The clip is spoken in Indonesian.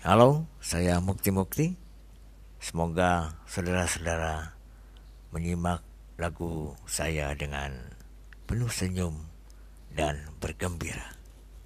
Halo, saya Mukti Mukti. Semoga saudara-saudara menyimak lagu saya dengan penuh senyum dan bergembira.